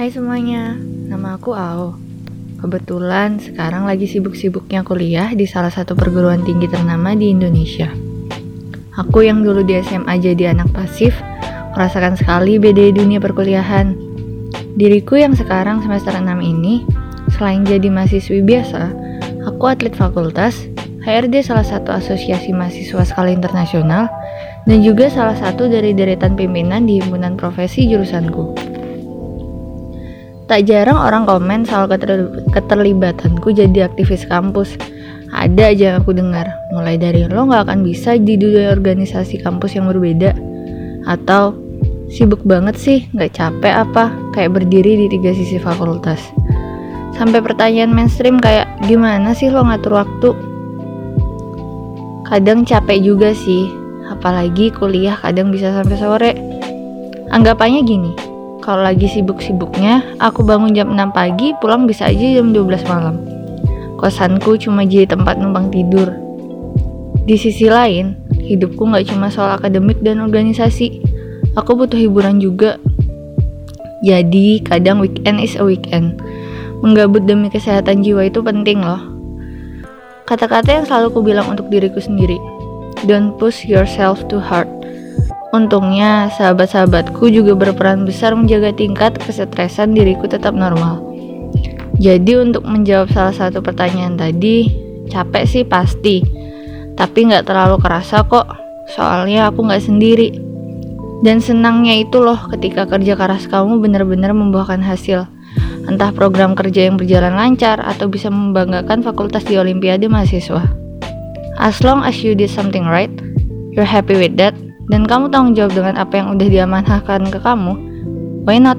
Hai semuanya, nama aku Ao. Kebetulan sekarang lagi sibuk-sibuknya kuliah di salah satu perguruan tinggi ternama di Indonesia. Aku yang dulu di SMA jadi anak pasif, merasakan sekali beda dunia perkuliahan. Diriku yang sekarang semester 6 ini, selain jadi mahasiswi biasa, aku atlet fakultas, HRD salah satu asosiasi mahasiswa skala internasional, dan juga salah satu dari deretan pimpinan di himpunan profesi jurusanku. Tak jarang orang komen soal keterlibatanku jadi aktivis kampus. Ada aja yang aku dengar, mulai dari lo gak akan bisa di dunia organisasi kampus yang berbeda, atau sibuk banget sih, gak capek apa, kayak berdiri di tiga sisi fakultas. Sampai pertanyaan mainstream kayak gimana sih lo ngatur waktu? Kadang capek juga sih, apalagi kuliah kadang bisa sampai sore. Anggapannya gini, kalau lagi sibuk-sibuknya, aku bangun jam 6 pagi, pulang bisa aja jam 12 malam. Kosanku cuma jadi tempat numpang tidur. Di sisi lain, hidupku nggak cuma soal akademik dan organisasi. Aku butuh hiburan juga. Jadi, kadang weekend is a weekend. Menggabut demi kesehatan jiwa itu penting loh. Kata-kata yang selalu ku bilang untuk diriku sendiri. Don't push yourself too hard. Untungnya, sahabat-sahabatku juga berperan besar menjaga tingkat kesetresan diriku tetap normal. Jadi untuk menjawab salah satu pertanyaan tadi, capek sih pasti. Tapi nggak terlalu kerasa kok, soalnya aku nggak sendiri. Dan senangnya itu loh ketika kerja keras kamu benar-benar membuahkan hasil. Entah program kerja yang berjalan lancar atau bisa membanggakan fakultas di olimpiade mahasiswa. As long as you did something right, you're happy with that, dan kamu tanggung jawab dengan apa yang udah diamanahkan ke kamu, why not?